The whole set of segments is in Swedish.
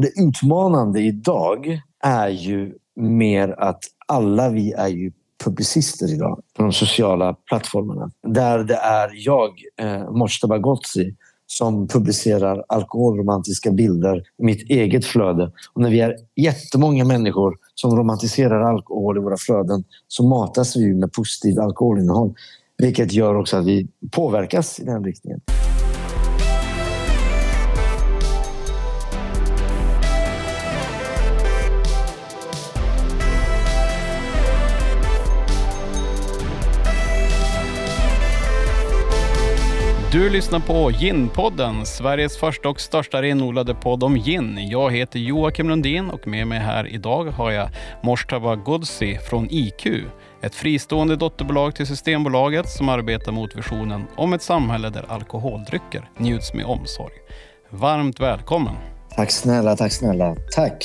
Det utmanande idag är ju mer att alla vi är ju publicister idag på de sociala plattformarna. Där det är jag, eh, Mojtaba Gozzi, som publicerar alkoholromantiska bilder i mitt eget flöde. Och när vi är jättemånga människor som romantiserar alkohol i våra flöden så matas vi med positivt alkoholinnehåll. Vilket gör också att vi påverkas i den riktningen. Du lyssnar på Gin-podden, Sveriges första och största renodlade podd om gin. Jag heter Joakim Lundin och med mig här idag har jag Mojtaba Ghodsi från IQ. Ett fristående dotterbolag till Systembolaget som arbetar mot visionen om ett samhälle där alkoholdrycker njuts med omsorg. Varmt välkommen! Tack snälla, tack snälla. Tack!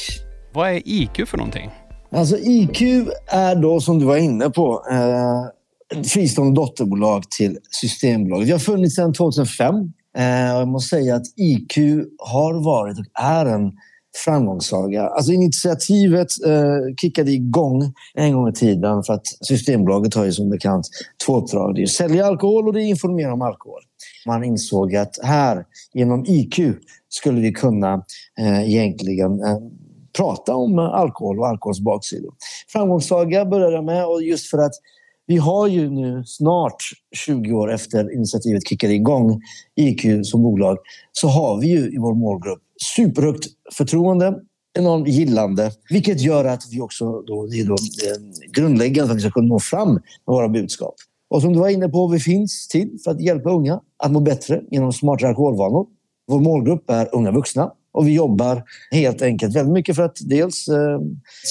Vad är IQ för någonting? Alltså IQ är då, som du var inne på, eh fristående dotterbolag till Systembolaget. Vi har funnits sedan 2005. Eh, och jag måste säga att IQ har varit och är en framgångssaga. Alltså initiativet eh, kickade igång en gång i tiden för att Systembolaget har ju som bekant två uppdrag. Det är att sälja alkohol och det är att informera om alkohol. Man insåg att här, genom IQ, skulle vi kunna eh, egentligen eh, prata om alkohol och alkoholens baksidor. Framgångssaga började jag med och just för att vi har ju nu snart 20 år efter initiativet kickade igång IQ som bolag så har vi ju i vår målgrupp superhögt förtroende, enormt gillande, vilket gör att vi också då, det är då eh, grundläggande för att vi ska kunna nå fram med våra budskap. Och som du var inne på, vi finns till för att hjälpa unga att må bättre genom smartare alkoholvanor. Vår målgrupp är unga vuxna och vi jobbar helt enkelt väldigt mycket för att dels eh,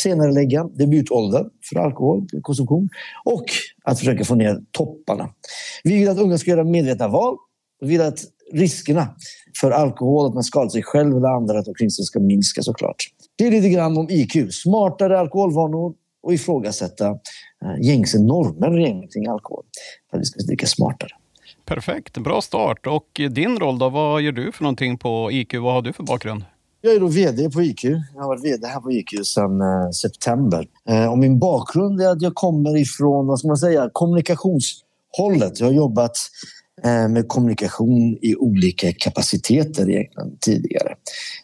senare lägga debutåldern för alkoholkonsumtion och att försöka få ner topparna. Vi vill att unga ska göra medvetna val. Vi vill att riskerna för alkohol, att man skadar sig själv eller andra att omkring sig ska minska såklart. Det är lite grann om IQ. Smartare alkoholvanor och ifrågasätta eh, gängse normer kring alkohol. För att vi ska dricka smartare. Perfekt, bra start. Och din roll då? Vad gör du för någonting på IQ? Vad har du för bakgrund? Jag är då VD på IQ. Jag har varit VD här på IQ sedan eh, september. Eh, och min bakgrund är att jag kommer ifrån, vad ska man säga, kommunikationshållet. Jag har jobbat Eh, med kommunikation i olika kapaciteter egentligen tidigare.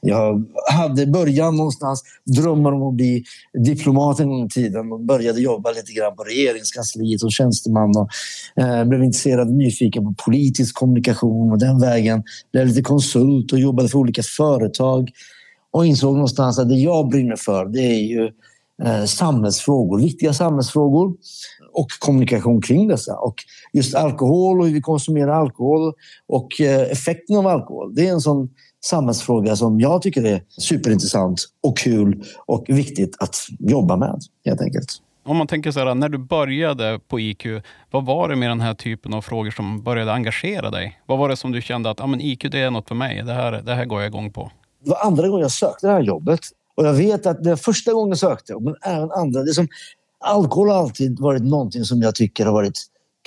Jag hade början någonstans, drömmar om att bli diplomat en gång i tiden och började jobba lite grann på regeringskansliet som tjänsteman och eh, blev intresserad och nyfiken på politisk kommunikation och den vägen blev lite konsult och jobbade för olika företag och insåg någonstans att det jag brinner för det är ju samhällsfrågor, viktiga samhällsfrågor och kommunikation kring dessa. Och just alkohol och hur vi konsumerar alkohol och eh, effekten av alkohol. Det är en sån samhällsfråga som jag tycker är superintressant och kul och viktigt att jobba med helt enkelt. Om man tänker så här, när du började på IQ, vad var det med den här typen av frågor som började engagera dig? Vad var det som du kände att ah, men IQ det är något för mig, det här, det här går jag igång på? Det var andra gången jag sökte det här jobbet. Och jag vet att det första gången jag sökte, men även andra, det som alkohol har alltid varit någonting som jag tycker har varit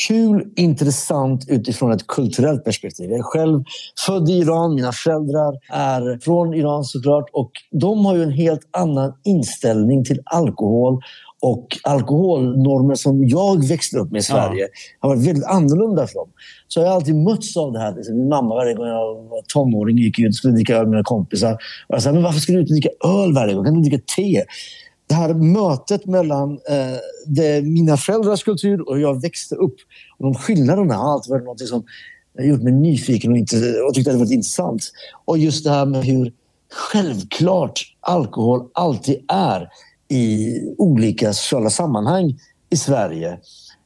kul, intressant utifrån ett kulturellt perspektiv. Jag är själv född i Iran, mina föräldrar är från Iran såklart och de har ju en helt annan inställning till alkohol och alkoholnormer som jag växte upp med i Sverige har varit väldigt annorlunda för dem. Så jag har alltid mötts av det här. Min mamma varje gång jag var tonåring gick ut och skulle dricka öl med mina kompisar. Och jag sa, men varför ska du inte dricka öl varje gång? Kan du dricka te? det här mötet mellan eh, det, mina föräldrars kultur och hur jag växte upp. Och de skillnaderna har alltid varit något som gjort mig nyfiken och, inte, och tyckte det varit intressant. Och just det här med hur självklart alkohol alltid är i olika sociala sammanhang i Sverige.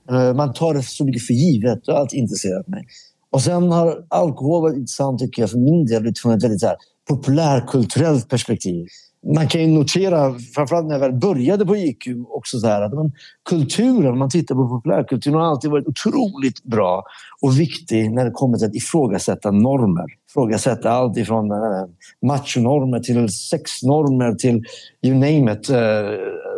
Eh, man tar det så mycket för givet. Det har alltid intresserat mig. Och sen har alkohol varit intressant tycker jag för min del utifrån ett väldigt så här, populärkulturellt perspektiv man kan ju notera, framförallt när jag väl började på IQ, också så här, att man, kulturen, om man tittar på populärkulturen, har alltid varit otroligt bra och viktig när det kommer till att ifrågasätta normer. Ifrågasätta allt ifrån äh, machonormer till sexnormer till you name it, äh,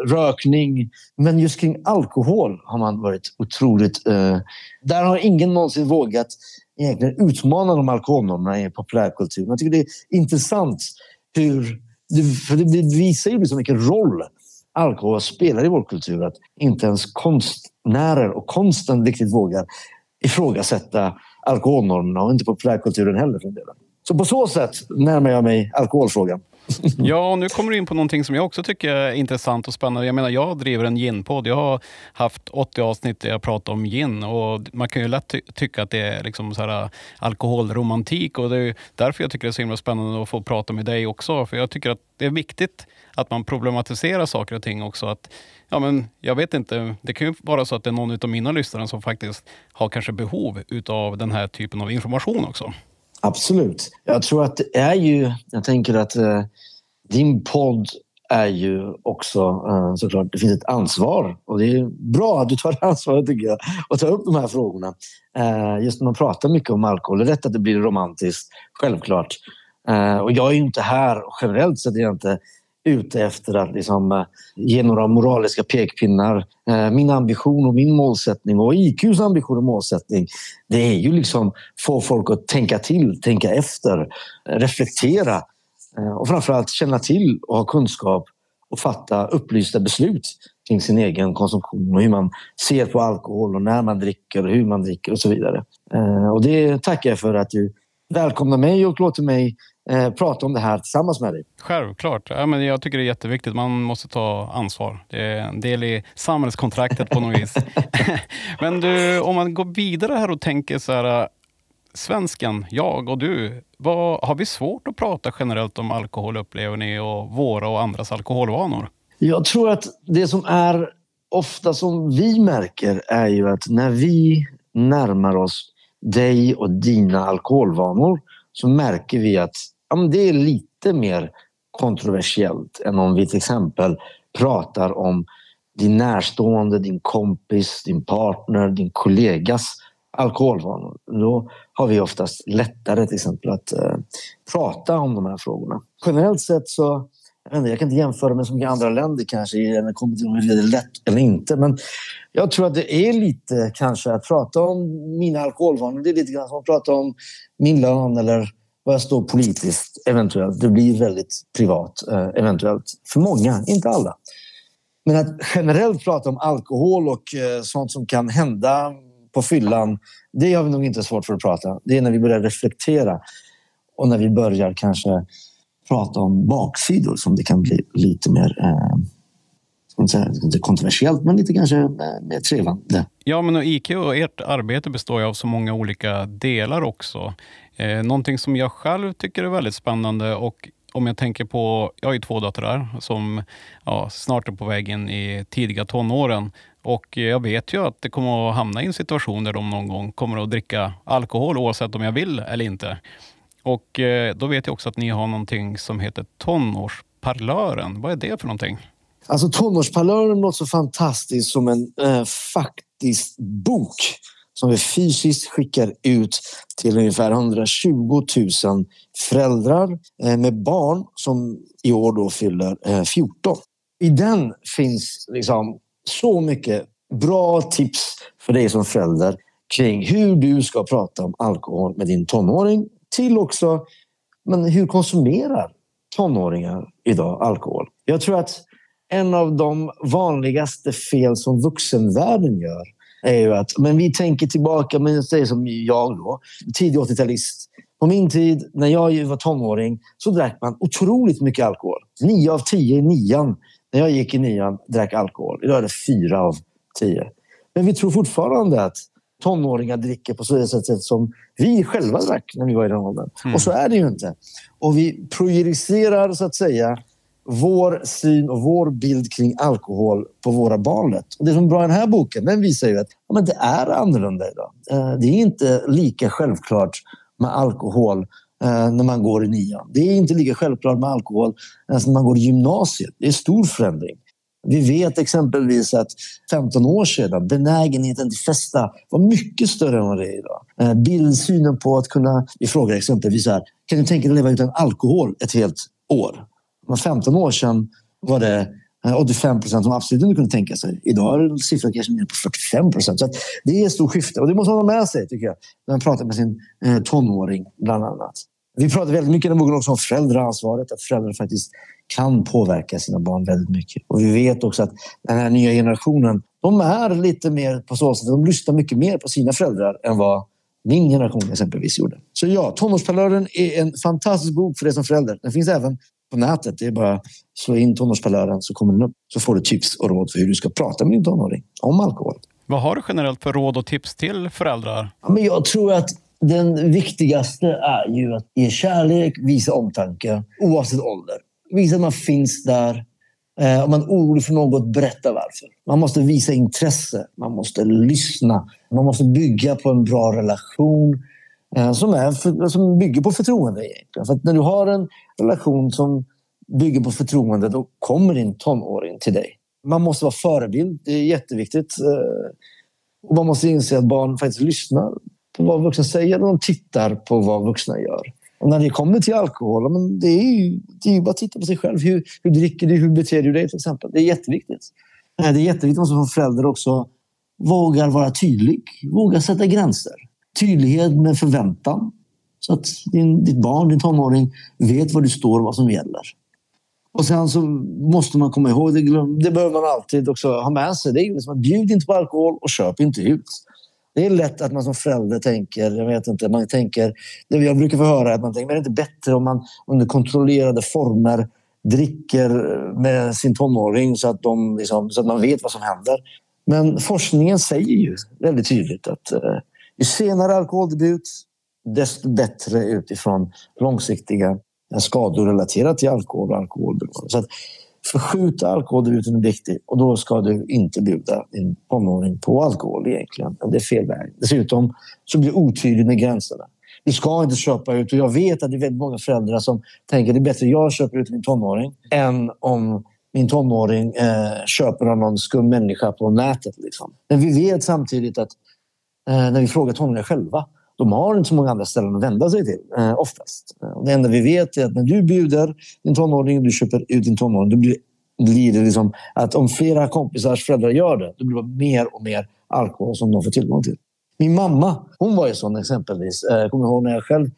rökning. Men just kring alkohol har man varit otroligt... Äh, där har ingen någonsin vågat egentligen utmana de alkoholnormerna i populärkulturen. Jag tycker det är intressant hur för det visar ju liksom vilken roll alkohol spelar i vår kultur. Att inte ens konstnärer och konsten riktigt vågar ifrågasätta alkoholnormerna och inte populärkulturen heller. För. Så på så sätt närmar jag mig alkoholfrågan. Ja, och nu kommer du in på någonting som jag också tycker är intressant och spännande. Jag menar, jag driver en ginpodd. Jag har haft 80 avsnitt där jag pratar om gin och man kan ju lätt ty tycka att det är liksom så här äh, alkoholromantik och det är därför jag tycker det är så himla spännande att få prata med dig också. För jag tycker att det är viktigt att man problematiserar saker och ting också. Att, ja, men jag vet inte, det kan ju vara så att det är någon av mina lyssnare som faktiskt har kanske behov av den här typen av information också. Absolut. Jag tror att det är ju... Jag tänker att eh, din podd är ju också eh, såklart, det finns ett ansvar och det är bra att du tar ansvar tycker jag och tar upp de här frågorna. Eh, just när man pratar mycket om alkohol, det är rätt att det blir romantiskt, självklart. Eh, och jag är ju inte här, generellt sett är jag inte ute efter att liksom, eh, ge några moraliska pekpinnar. Eh, min ambition och min målsättning och IQs ambition och målsättning det är ju liksom få folk att tänka till, tänka efter, reflektera eh, och framförallt känna till och ha kunskap och fatta upplysta beslut kring sin egen konsumtion och hur man ser på alkohol och när man dricker och hur man dricker och så vidare. Och det tackar jag för att du välkomnar mig och låter mig eh, prata om det här tillsammans med dig. Självklart. Ja, men jag tycker det är jätteviktigt. Man måste ta ansvar. Det är en del i samhällskontraktet på något vis. men du, om man går vidare här och tänker så här. Svensken, jag och du, vad, har vi svårt att prata generellt om alkohol upplever ni och våra och andras alkoholvanor? Jag tror att det som är ofta som vi märker är ju att när vi närmar oss dig och dina alkoholvanor så märker vi att ja, det är lite mer kontroversiellt än om vi till exempel pratar om din närstående, din kompis, din partner, din kollegas alkoholvanor. Då har vi oftast lättare till exempel att eh, prata om de här frågorna. Generellt sett så jag, inte, jag kan inte jämföra med så många andra länder kanske när det kommer till om det är lätt eller inte. Men jag tror att det är lite kanske att prata om mina alkoholvanor. Det är lite grann som att prata om min lön eller vad jag står politiskt eventuellt. Det blir väldigt privat eh, eventuellt för många, inte alla. Men att generellt prata om alkohol och eh, sånt som kan hända på fyllan, det har vi nog inte svårt för att prata. Det är när vi börjar reflektera och när vi börjar kanske prata om baksidor som det kan bli lite mer eh, inte kontroversiellt, men lite kanske eh, mer trevande. Ja, men IQ och ert arbete består ju av så många olika delar också. Eh, någonting som jag själv tycker är väldigt spännande och om jag tänker på, jag har ju två döttrar som ja, snart är på väg in i tidiga tonåren. Och jag vet ju att det kommer att hamna i en situation där de någon gång kommer att dricka alkohol oavsett om jag vill eller inte. Och eh, då vet jag också att ni har någonting som heter Tonårsparlören. Vad är det för någonting? Alltså Tonårsparlören låter så fantastiskt som en eh, faktisk bok som vi fysiskt skickar ut till ungefär 120 000 föräldrar eh, med barn som i år då fyller eh, 14. I den finns liksom så mycket bra tips för dig som förälder kring hur du ska prata om alkohol med din tonåring till också men hur konsumerar tonåringar idag alkohol? Jag tror att en av de vanligaste fel som vuxenvärlden gör är ju att men vi tänker tillbaka, men det som jag då, tidig 80-talist. På min tid, när jag var tonåring, så drack man otroligt mycket alkohol. Nio av tio i nian, när jag gick i nian, drack alkohol. Idag är det fyra av tio. Men vi tror fortfarande att tonåringar dricker på så sätt som vi själva drack när vi var i den åldern. Mm. Och så är det ju inte. Och vi projicerar så att säga vår syn och vår bild kring alkohol på våra barn. Och det som är bra i den här boken den visar ju att ja, men det är annorlunda idag. Eh, det är inte lika självklart med alkohol eh, när man går i nian. Det är inte lika självklart med alkohol eh, när man går i gymnasiet. Det är stor förändring. Vi vet exempelvis att 15 år sedan benägenheten till festa var mycket större än vad det är idag. Bildsynen på att kunna, vi frågar exempelvis här, kan du tänka dig att leva utan alkohol ett helt år? För 15 år sedan var det eh, 85 procent som absolut inte kunde tänka sig. Idag är siffran kanske mer på 45 procent. Så det är ett stort skifte och det måste man ha med sig tycker jag. När man pratar med sin eh, tonåring bland annat. Vi pratar väldigt mycket den boken också om föräldraansvaret. Att föräldrar faktiskt kan påverka sina barn väldigt mycket. Och vi vet också att den här nya generationen, de är lite mer på så sätt, de lyssnar mycket mer på sina föräldrar än vad min generation exempelvis gjorde. Så ja, Tonårsparlören är en fantastisk bok för dig som förälder. Den finns även på nätet. Det är bara slå in Tonårspalören så kommer den upp. Så får du tips och råd för hur du ska prata med din tonåring om alkohol. Vad har du generellt för råd och tips till föräldrar? Ja, men jag tror att den viktigaste är ju att ge kärlek, visa omtanke oavsett ålder. Visa att man finns där. Eh, om man är orolig för något, berätta varför. Man måste visa intresse, man måste lyssna. Man måste bygga på en bra relation Eh, som, är för, som bygger på förtroende. Egentligen. För att när du har en relation som bygger på förtroende, då kommer din tonåring till dig. Man måste vara förebild, det är jätteviktigt. Eh, och man måste inse att barn faktiskt lyssnar på vad vuxna säger och de tittar på vad vuxna gör. Och när det kommer till alkohol, men det är ju, det är ju bara att titta på sig själv. Hur, hur dricker du? Hur beter du dig till exempel? Det är jätteviktigt. Eh, det är jätteviktigt att man som förälder också vågar vara tydlig. Vågar sätta gränser. Tydlighet med förväntan. Så att din, ditt barn, din tonåring, vet vad du står och vad som gäller. Och sen så måste man komma ihåg, det, det behöver man alltid också ha med sig. Det är liksom att bjud inte på alkohol och köp inte ut. Det är lätt att man som förälder tänker, jag vet inte, man tänker, det jag brukar få höra att man tänker, men är det inte bättre om man under kontrollerade former dricker med sin tonåring så att, de liksom, så att man vet vad som händer. Men forskningen säger ju väldigt tydligt att eh, ju senare alkoholdebut, desto bättre utifrån långsiktiga skador relaterat till alkohol och alkoholberoende. Så att förskjuta alkoholdebuten är viktigt. och då ska du inte bjuda din tonåring på alkohol egentligen. Det är fel väg. Dessutom så blir det otydligt med gränserna. Du ska inte köpa ut och jag vet att det är väldigt många föräldrar som tänker att det är bättre att jag köper ut min tonåring än om min tonåring eh, köper av någon skum människa på nätet. Liksom. Men vi vet samtidigt att Eh, när vi frågar tonåringar själva de har inte så många andra ställen att vända sig till eh, oftast. Det enda vi vet är att när du bjuder din tonåring och du köper ut din tonåring, då blir, blir det liksom att om flera kompisars föräldrar gör det, då blir det mer och mer alkohol som de får tillgång till. Min mamma, hon var ju sån exempelvis. Jag kommer ihåg när jag själv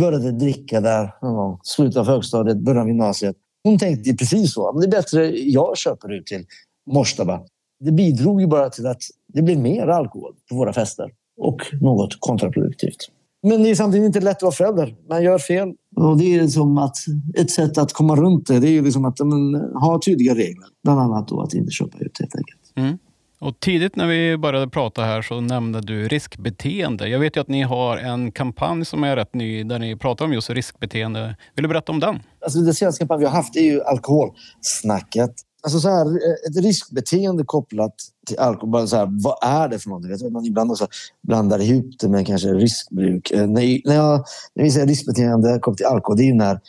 började dricka där någon gång, slutet av högstadiet, början av gymnasiet. Hon tänkte precis så. Det är bättre jag köper ut till Morstaba. Det bidrog ju bara till att det blev mer alkohol på våra fester och något kontraproduktivt. Men det är samtidigt inte lätt att vara förälder. Man gör fel. Och det är som att ett sätt att komma runt det, det är liksom att men, ha tydliga regler. Bland annat då att inte köpa ut helt enkelt. Mm. Och tidigt när vi började prata här så nämnde du riskbeteende. Jag vet ju att ni har en kampanj som är rätt ny där ni pratar om just riskbeteende. Vill du berätta om den? Alltså det senaste kampanj vi har haft är ju alkoholsnacket. Alltså så här, eh, ett riskbeteende kopplat till alkohol. Så här, vad är det för någonting? Vet man ibland också blandar ihop det med kanske riskbruk. När, när, jag, när jag säger riskbeteende kopplat till alkohol, det är ju när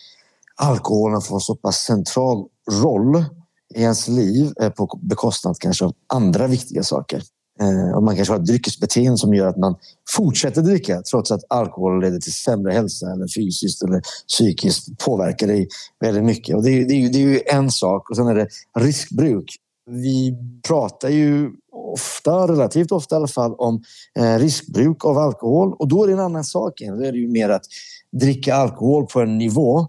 alkoholen får en så pass central roll i ens liv eh, på bekostnad kanske av andra viktiga saker. Eh, och man kanske har ett dryckesbeteende som gör att man fortsätter dricka trots att alkohol leder till sämre hälsa eller fysiskt eller psykiskt påverkar dig väldigt mycket. Och det, är, det, är, det är ju en sak och sen är det riskbruk. Vi pratar ju ofta, relativt ofta i alla fall, om eh, riskbruk av alkohol och då är det en annan sak. Då är det ju mer att dricka alkohol på en nivå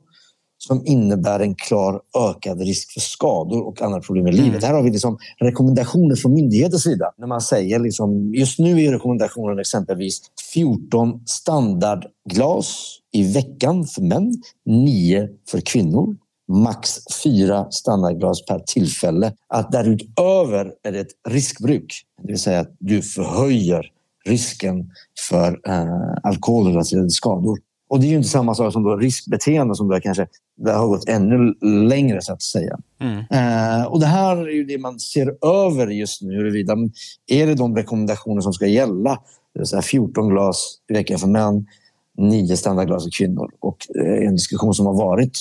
som innebär en klar ökad risk för skador och andra problem i livet. Mm. Här har vi liksom rekommendationer från myndigheters sida. När man säger liksom, just nu är rekommendationen exempelvis 14 standardglas i veckan för män, 9 för kvinnor. Max fyra standardglas per tillfälle. Att därutöver är det ett riskbruk. Det vill säga att du förhöjer risken för eh, alkoholrelaterade skador. Och det är ju inte samma sak som då riskbeteende som då kanske det har gått ännu längre så att säga. Mm. Eh, och det här är ju det man ser över just nu. Huruvida, är det de rekommendationer som ska gälla? Det vill säga 14 glas i veckan för män, 9 standardglas för kvinnor. Och eh, en diskussion som har varit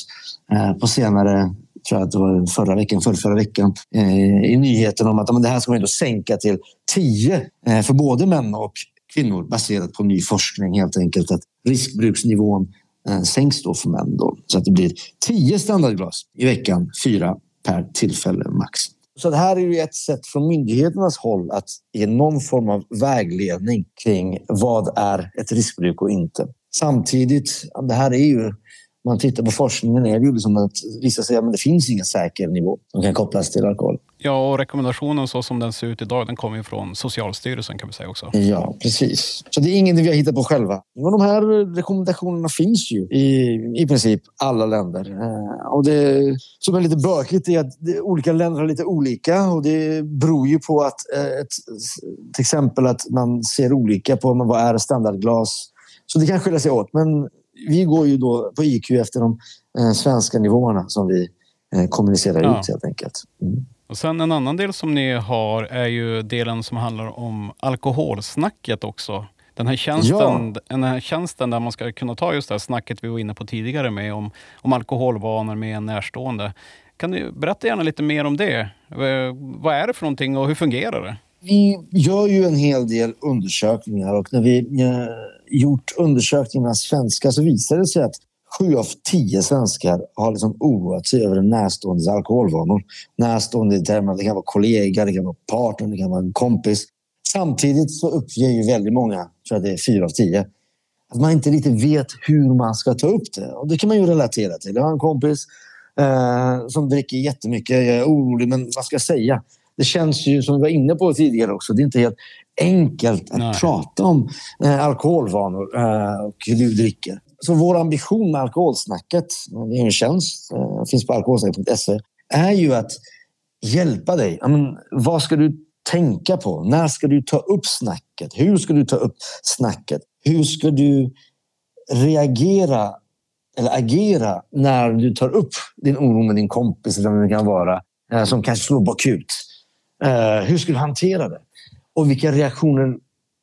eh, på senare tror jag att det var förra veckan, för förra veckan, eh, i nyheten om att men det här ska man ändå sänka till 10 eh, för både män och kvinnor baserat på ny forskning helt enkelt. Att riskbruksnivån eh, sänks då för män då, så att det blir 10 standardglas i veckan, fyra per tillfälle max. Så det här är ju ett sätt från myndigheternas håll att ge någon form av vägledning kring vad är ett riskbruk och inte. Samtidigt, det här är ju man tittar på forskningen är det ju liksom att vissa säger att det finns ingen säker nivå som kan kopplas till alkohol. Ja, och rekommendationen så som den ser ut idag, den kommer ju från Socialstyrelsen kan vi säga också. Ja, precis. Så det är ingenting vi har hittat på själva. Och de här rekommendationerna finns ju i, i princip alla länder. Eh, och det som är lite bökigt är att olika länder har lite olika och det beror ju på att eh, ett, till exempel att man ser olika på vad är standardglas. Så det kan skilja sig åt. Men vi går ju då på IQ efter de eh, svenska nivåerna som vi eh, kommunicerar ja. ut helt enkelt. Mm. Och sen en annan del som ni har är ju delen som handlar om alkoholsnacket också. Den här, tjänsten, ja. den här tjänsten där man ska kunna ta just det här snacket vi var inne på tidigare med om, om alkoholvanor med en närstående. Kan du berätta gärna lite mer om det? Vad är det för någonting och hur fungerar det? Vi gör ju en hel del undersökningar och när vi eh, gjort undersökningar med svenskar så visar det sig att sju av tio svenskar har liksom oroat sig över en närståendes alkoholvanor. Närstående i termer det kan vara kollega, det kan vara partner, det kan vara en kompis. Samtidigt så uppger ju väldigt många, tror jag det är fyra av tio, att man inte riktigt vet hur man ska ta upp det. Och det kan man ju relatera till. Jag har en kompis eh, som dricker jättemycket. Jag är orolig, men vad ska jag säga? Det känns ju, som vi var inne på tidigare också, det är inte helt enkelt att Nej. prata om eh, alkoholvanor eh, och hur du dricker. Så vår ambition med alkoholsnacket, det är en tjänst, eh, finns på alkoholsnacket.se, är ju att hjälpa dig. Men, vad ska du tänka på? När ska du ta upp snacket? Hur ska du ta upp snacket? Hur ska du reagera eller agera när du tar upp din oro med din kompis eller vem det kan vara eh, som kanske slår bakut? Eh, hur ska du hantera det? Och vilka reaktioner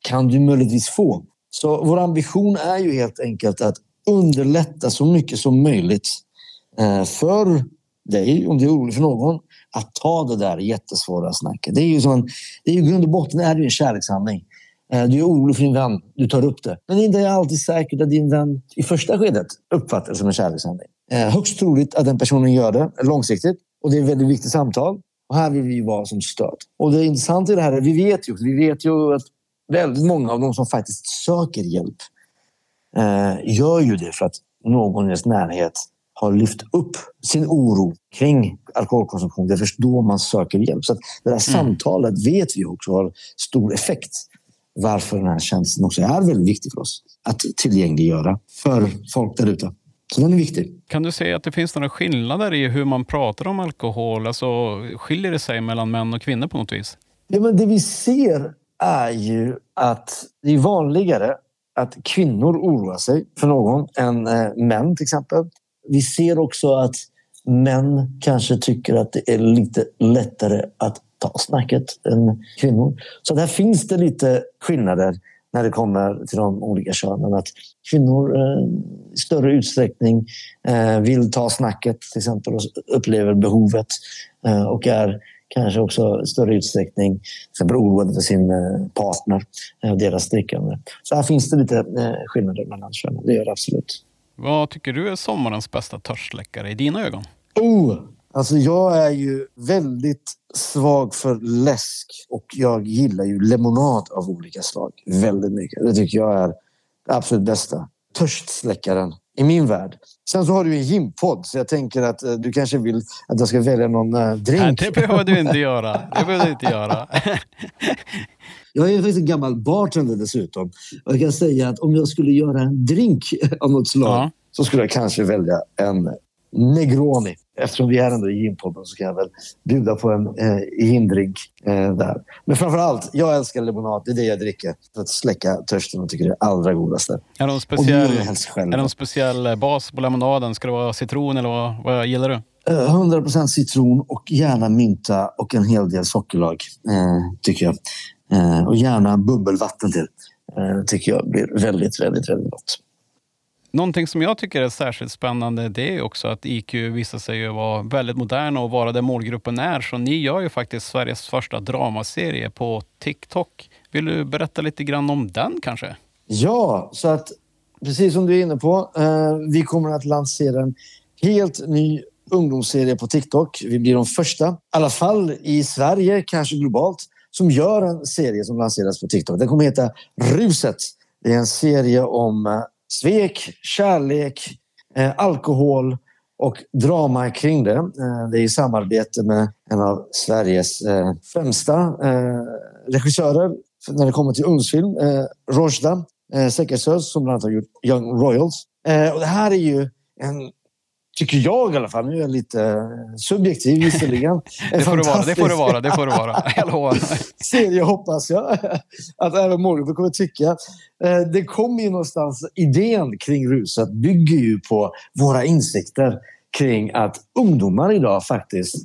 kan du möjligtvis få? Så vår ambition är ju helt enkelt att underlätta så mycket som möjligt eh, för dig, om du är orolig för någon, att ta det där jättesvåra snacket. Det är ju, som en, det är ju grund och botten är det en kärlekshandling. Eh, du är orolig för din vän, du tar upp det. Men det är inte alltid säkert att din vän i första skedet uppfattar det som en kärlekshandling. Eh, högst troligt att den personen gör det långsiktigt och det är ett väldigt viktigt samtal. Och här vill vi vara som stöd. Och det intressanta i det här är vi vet ju, vi vet ju att väldigt många av de som faktiskt söker hjälp eh, gör ju det för att någon i deras närhet har lyft upp sin oro kring alkoholkonsumtion. Det är först då man söker hjälp. Så det här mm. samtalet vet vi också har stor effekt. Varför den här tjänsten också är väldigt viktig för oss att tillgängliggöra för folk där ute. Så den är viktig. Kan du säga att det finns några skillnader i hur man pratar om alkohol? Alltså, skiljer det sig mellan män och kvinnor på något vis? Ja, men det vi ser är ju att det är vanligare att kvinnor oroar sig för någon än eh, män till exempel. Vi ser också att män kanske tycker att det är lite lättare att ta snacket än kvinnor. Så där finns det lite skillnader när det kommer till de olika könen. Att kvinnor eh, i större utsträckning eh, vill ta snacket till exempel och upplever behovet eh, och är kanske också i större utsträckning till exempel oroade för sin partner och deras drickande. Så här finns det lite skillnader mellan könen, det gör det absolut. Vad tycker du är sommarens bästa törstsläckare i dina ögon? Oh, alltså jag är ju väldigt svag för läsk och jag gillar ju lemonad av olika slag väldigt mycket. Det tycker jag är det absolut bästa. Törstsläckaren i min värld. Sen så har du en gympodd så jag tänker att eh, du kanske vill att jag ska välja någon eh, drink. Nej, det behöver du inte göra. Det behöver du inte göra. jag är faktiskt en gammal bartender dessutom. Och jag kan säga att om jag skulle göra en drink av något slag ja. så skulle jag kanske välja en Negroni. Eftersom vi är ändå i gynpodden så kan jag väl bjuda på en eh, gindrink eh, där. Men framför allt, jag älskar lemonad. Det är det jag dricker för att släcka törsten och tycker det är allra godaste. Är det någon speciell, är det någon speciell eh, bas på lemonaden? Ska det vara citron eller vad, vad gillar du? 100% eh, citron och gärna mynta och en hel del sockerlag, eh, tycker jag. Eh, och gärna bubbelvatten till. Eh, tycker jag blir väldigt, väldigt, väldigt gott. Någonting som jag tycker är särskilt spännande det är också att IQ visar sig vara väldigt moderna och vara där målgruppen är. Så ni gör ju faktiskt Sveriges första dramaserie på TikTok. Vill du berätta lite grann om den kanske? Ja, så att precis som du är inne på. Eh, vi kommer att lansera en helt ny ungdomsserie på TikTok. Vi blir de första, i alla fall i Sverige, kanske globalt, som gör en serie som lanseras på TikTok. Den kommer att heta Ruset. Det är en serie om eh, svek, kärlek, Eh, alkohol och drama kring det. Eh, det är i samarbete med en av Sveriges eh, främsta eh, regissörer när det kommer till ungdomsfilm, eh, Rojda eh, som bland annat har gjort Young Royals. Eh, och det här är ju en tycker jag i alla fall, nu är jag lite eh, subjektiv visserligen. det, får vara, det får det vara, det får det vara. Jag lovar. Serie hoppas jag att även målgruppen kommer tycka. Eh, det kommer ju någonstans, idén kring ruset bygger ju på våra insikter kring att ungdomar idag faktiskt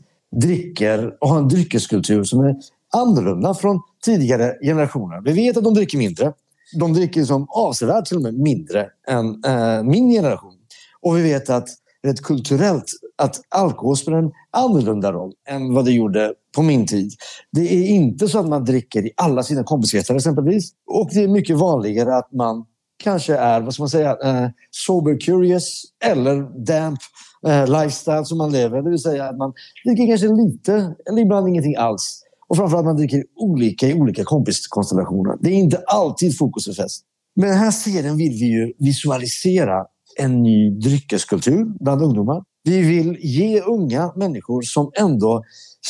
dricker och har en dryckeskultur som är annorlunda från tidigare generationer. Vi vet att de dricker mindre. De dricker som avsevärt till och med mindre än eh, min generation. Och vi vet att rent kulturellt att alkohol spelar en annorlunda roll än vad det gjorde på min tid. Det är inte så att man dricker i alla sina kompiskretsar exempelvis. Och det är mycket vanligare att man kanske är, vad ska man säga, eh, sober curious eller damp eh, lifestyle som man lever. Det vill säga att man dricker kanske lite eller ibland ingenting alls. Och framförallt man dricker olika i olika kompiskonstellationer. Det är inte alltid fokus för fest. Men den här serien vill vi ju visualisera en ny dryckeskultur bland ungdomar. Vi vill ge unga människor som ändå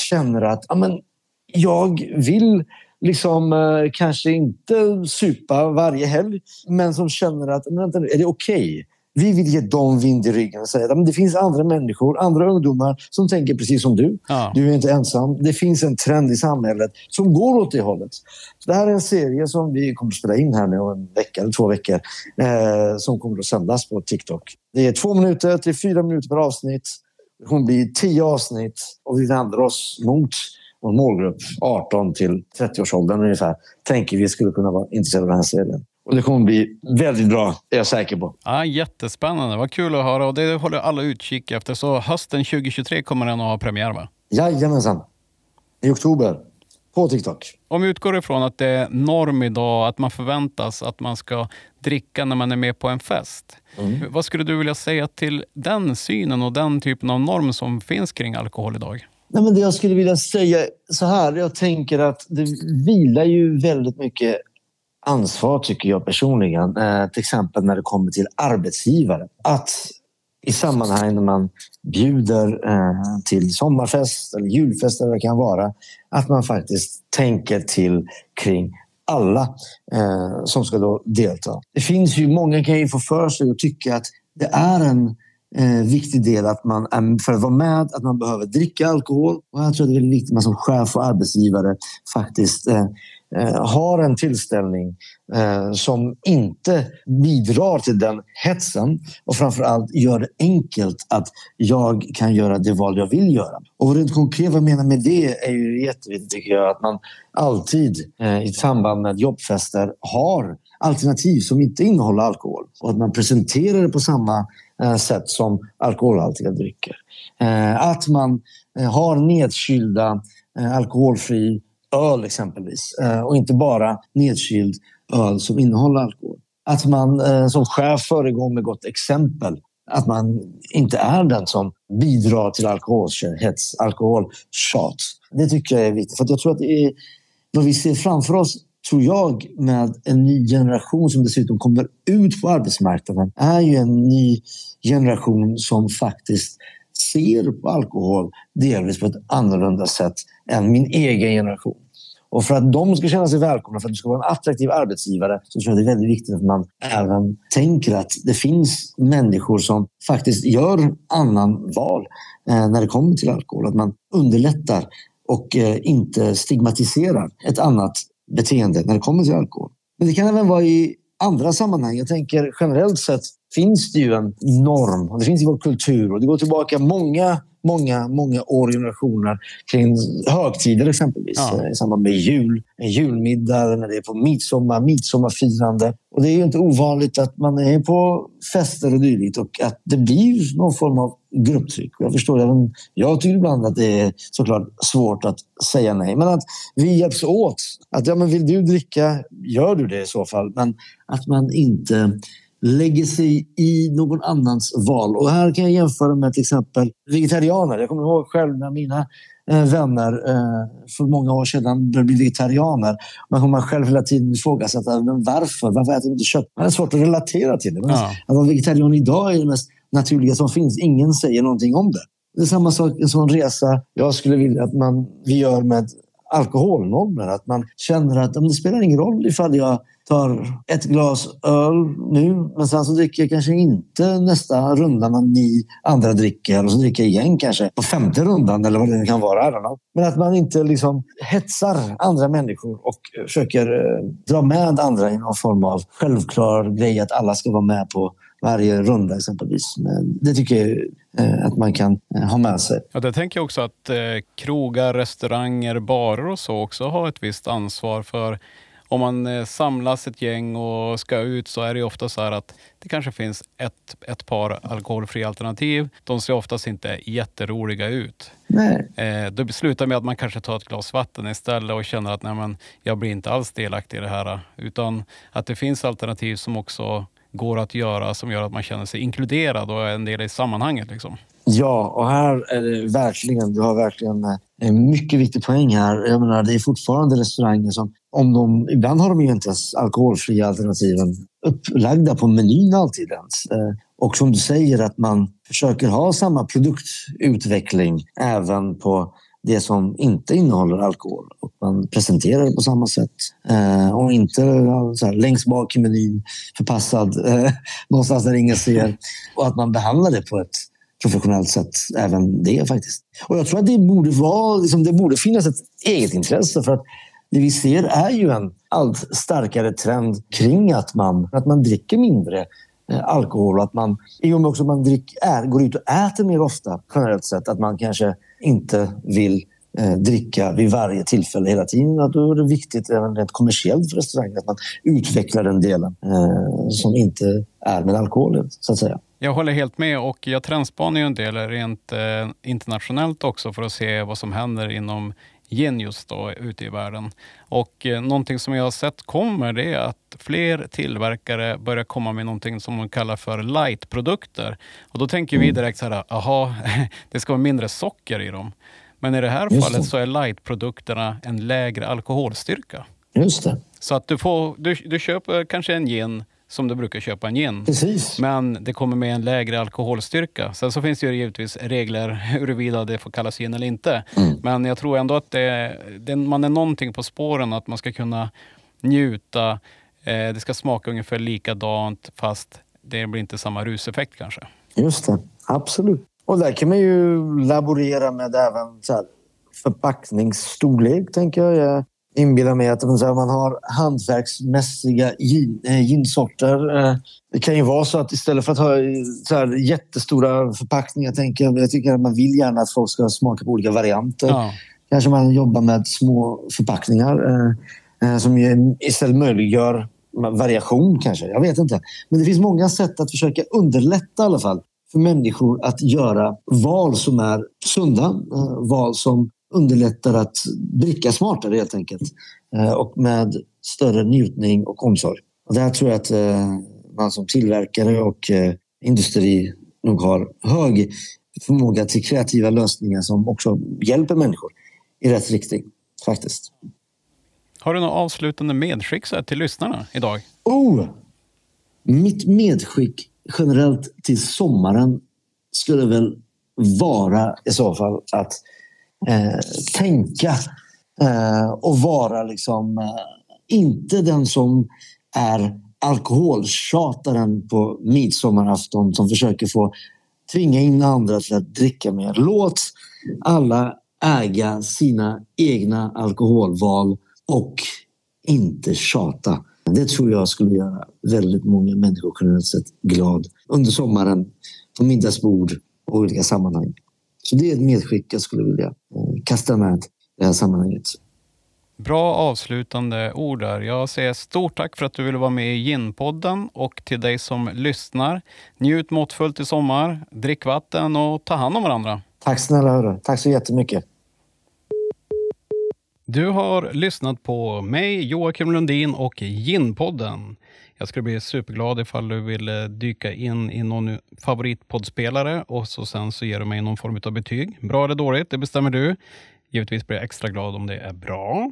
känner att amen, jag vill liksom eh, kanske inte supa varje helg, men som känner att vänta, är det okej? Okay? Vi vill ge dem vind i ryggen och säga att det finns andra människor, andra ungdomar som tänker precis som du. Ja. Du är inte ensam. Det finns en trend i samhället som går åt det hållet. Så det här är en serie som vi kommer att spela in här nu om en vecka eller två veckor eh, som kommer att sändas på TikTok. Det är två minuter till fyra minuter per avsnitt. Det kommer bli tio avsnitt och vi vänder oss mot en målgrupp 18 till 30-årsåldern ungefär. Tänker vi skulle kunna vara intresserade av den här serien. Och det kommer bli väldigt bra, är jag säker på. Ja, jättespännande. Vad kul att höra. Och det håller alla utkik efter. Så hösten 2023 kommer den att ha premiär, va? Jajamensan. I oktober. På TikTok. Om vi utgår ifrån att det är norm idag att man förväntas att man ska dricka när man är med på en fest. Mm. Vad skulle du vilja säga till den synen och den typen av norm som finns kring alkohol idag? Nej, men det jag skulle vilja säga så här. Jag tänker att det vilar ju väldigt mycket ansvar tycker jag personligen. Eh, till exempel när det kommer till arbetsgivare. Att i sammanhang när man bjuder eh, till sommarfest eller julfest eller vad det kan vara. Att man faktiskt tänker till kring alla eh, som ska då delta. Det finns ju, många kan ju få för sig och tycka att det är en eh, viktig del att man, för att vara med, att man behöver dricka alkohol. Och jag tror det är väldigt viktigt att man som chef och arbetsgivare faktiskt Eh, Eh, har en tillställning eh, som inte bidrar till den hetsen och framförallt gör det enkelt att jag kan göra det val jag vill göra. Och rent konkret vad jag menar med det är ju jätteviktigt tycker jag att man alltid eh, i samband med jobbfester har alternativ som inte innehåller alkohol och att man presenterar det på samma sätt som alkoholhaltiga drycker. Att man har nedkylda alkoholfri öl exempelvis eh, och inte bara nedkyld öl som innehåller alkohol. Att man eh, som chef föregår med gott exempel. Att man inte är den som bidrar till alkoholhets, alkoholtjat. Det tycker jag är viktigt. För jag tror att det är vad vi ser framför oss tror jag, med en ny generation som dessutom kommer ut på arbetsmarknaden är ju en ny generation som faktiskt ser på alkohol delvis på ett annorlunda sätt än min egen generation. Och för att de ska känna sig välkomna, för att du ska vara en attraktiv arbetsgivare, så tror jag det är väldigt viktigt att man även tänker att det finns människor som faktiskt gör annan val eh, när det kommer till alkohol. Att man underlättar och eh, inte stigmatiserar ett annat beteende när det kommer till alkohol. Men det kan även vara i andra sammanhang. Jag tänker generellt sett finns det ju en norm och det finns i vår kultur och det går tillbaka många många, många år generationer kring högtider exempelvis. Ja. Eh, I samband med jul, julmiddag, när det är på midsommar, midsommarfirande. Och det är ju inte ovanligt att man är på fester och dylikt och att det blir någon form av grupptryck. Jag förstår även, jag tycker ibland att det är såklart svårt att säga nej. Men att vi hjälps åt. Att ja, men vill du dricka, gör du det i så fall. Men att man inte lägger sig i någon annans val. Och här kan jag jämföra med till exempel vegetarianer. Jag kommer ihåg själv när mina eh, vänner eh, för många år sedan började bli vegetarianer. Man kommer själv hela tiden ifrågasätta men varför. Varför äter du inte kött? Man är svårt att relatera till det. Men ja. Att vara vegetarian idag är det mest naturliga som finns. Ingen säger någonting om det. Det är samma sak, en sån resa jag skulle vilja att man, vi gör med alkoholnormer. Att man känner att det spelar ingen roll ifall jag tar ett glas öl nu men sen så dricker jag kanske inte nästa runda när ni andra dricker och så dricker jag igen kanske på femte rundan eller vad det nu kan vara. Men att man inte liksom hetsar andra människor och försöker eh, dra med andra i någon form av självklar grej att alla ska vara med på varje runda exempelvis. Men det tycker jag eh, att man kan eh, ha med sig. Ja, det tänker jag också att eh, krogar, restauranger, barer och så också har ett visst ansvar för om man eh, samlas ett gäng och ska ut så är det ofta så att det kanske finns ett, ett par alkoholfria alternativ. De ser oftast inte jätteroliga ut. Nej. Eh, då slutar med att man kanske tar ett glas vatten istället och känner att nej, men jag blir inte alls delaktig i det här. Utan att det finns alternativ som också går att göra som gör att man känner sig inkluderad och är en del i sammanhanget. Liksom. Ja, och här är det verkligen, du har verkligen eh, en mycket viktig poäng här. Jag menar, det är fortfarande restauranger som, om de, ibland har de ju inte ens alkoholfria alternativen upplagda på menyn alltid ens. Eh, och som du säger att man försöker ha samma produktutveckling även på det som inte innehåller alkohol. Och man presenterar det på samma sätt. Eh, och inte så här, längst bak i menyn, förpassad eh, någonstans där ingen ser. Och att man behandlar det på ett professionellt sett även det faktiskt. Och jag tror att det borde, vara, liksom, det borde finnas ett eget intresse för att det vi ser är ju en allt starkare trend kring att man, att man dricker mindre alkohol alkohol. Att man, I och med också att man drick, är, går ut och äter mer ofta generellt sett, att man kanske inte vill eh, dricka vid varje tillfälle hela tiden. Att då är det viktigt även rent kommersiellt för restaurangen att man utvecklar den delen eh, som inte är med alkohol, så att säga. Jag håller helt med och jag trendspanar ju en del rent eh, internationellt också för att se vad som händer inom gin just då ute i världen. Och eh, någonting som jag har sett kommer det är att fler tillverkare börjar komma med någonting som de kallar för lightprodukter. Och då tänker vi mm. direkt så här, aha, det ska vara mindre socker i dem. Men i det här Just fallet det. så är lightprodukterna en lägre alkoholstyrka. Just det. Så att du, får, du, du köper kanske en gin som du brukar köpa en gin. Precis. Men det kommer med en lägre alkoholstyrka. Sen så finns det ju givetvis regler huruvida det får kallas gin eller inte. Mm. Men jag tror ändå att det, det, man är någonting på spåren att man ska kunna njuta. Eh, det ska smaka ungefär likadant fast det blir inte samma ruseffekt kanske. Just det, absolut. Och där kan man ju laborera med även så här, förpackningsstorlek, tänker jag inbillar mig att man har hantverksmässiga eh, ginsorter. Eh, det kan ju vara så att istället för att ha så här jättestora förpackningar, tänker jag, jag tycker att man vill gärna att folk ska smaka på olika varianter. Ja. Kanske man jobbar med små förpackningar eh, som istället möjliggör variation kanske. Jag vet inte. Men det finns många sätt att försöka underlätta i alla fall för människor att göra val som är sunda. Val som underlättar att dricka smartare helt enkelt. Eh, och med större njutning och omsorg. Och där tror jag att eh, man som tillverkare och eh, industri nog har hög förmåga till kreativa lösningar som också hjälper människor i rätt riktning. Faktiskt. Har du något avslutande medskick till lyssnarna idag? Oh! Mitt medskick generellt till sommaren skulle väl vara i så fall att eh, tänka eh, och vara liksom eh, inte den som är alkoholtjataren på midsommarafton som försöker få tvinga in andra till att dricka mer. Låt alla äga sina egna alkoholval och inte tjata. Det tror jag skulle göra väldigt många människor generellt sett glad under sommaren på middagsbord och olika sammanhang. Så det är ett medskick jag skulle vilja eh, kasta med i det här sammanhanget. Bra avslutande ord där. Jag säger stort tack för att du ville vara med i Ginpodden och till dig som lyssnar. Njut måttfullt i sommar, drick vatten och ta hand om varandra. Tack snälla hörru. Tack så jättemycket. Du har lyssnat på mig, Joakim Lundin och Ginpodden. Jag skulle bli superglad ifall du vill eh, dyka in i någon favoritpoddspelare och så sen så ger du mig någon form av betyg. Bra eller dåligt, det bestämmer du. Givetvis blir jag extra glad om det är bra.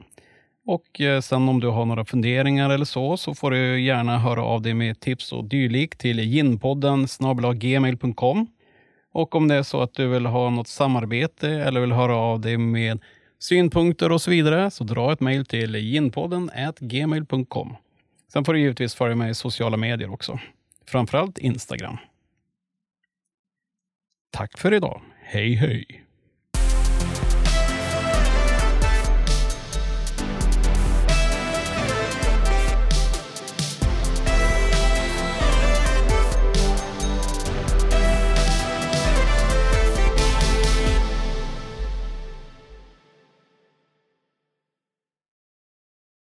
Och eh, sen om du har några funderingar eller så, så får du gärna höra av dig med tips och dylikt till ginpodden gmail.com. Och om det är så att du vill ha något samarbete eller vill höra av dig med synpunkter och så vidare, så dra ett mejl till ginpodden gmail.com. Sen får du givetvis följa mig i sociala medier också. Framförallt Instagram. Tack för idag. Hej hej!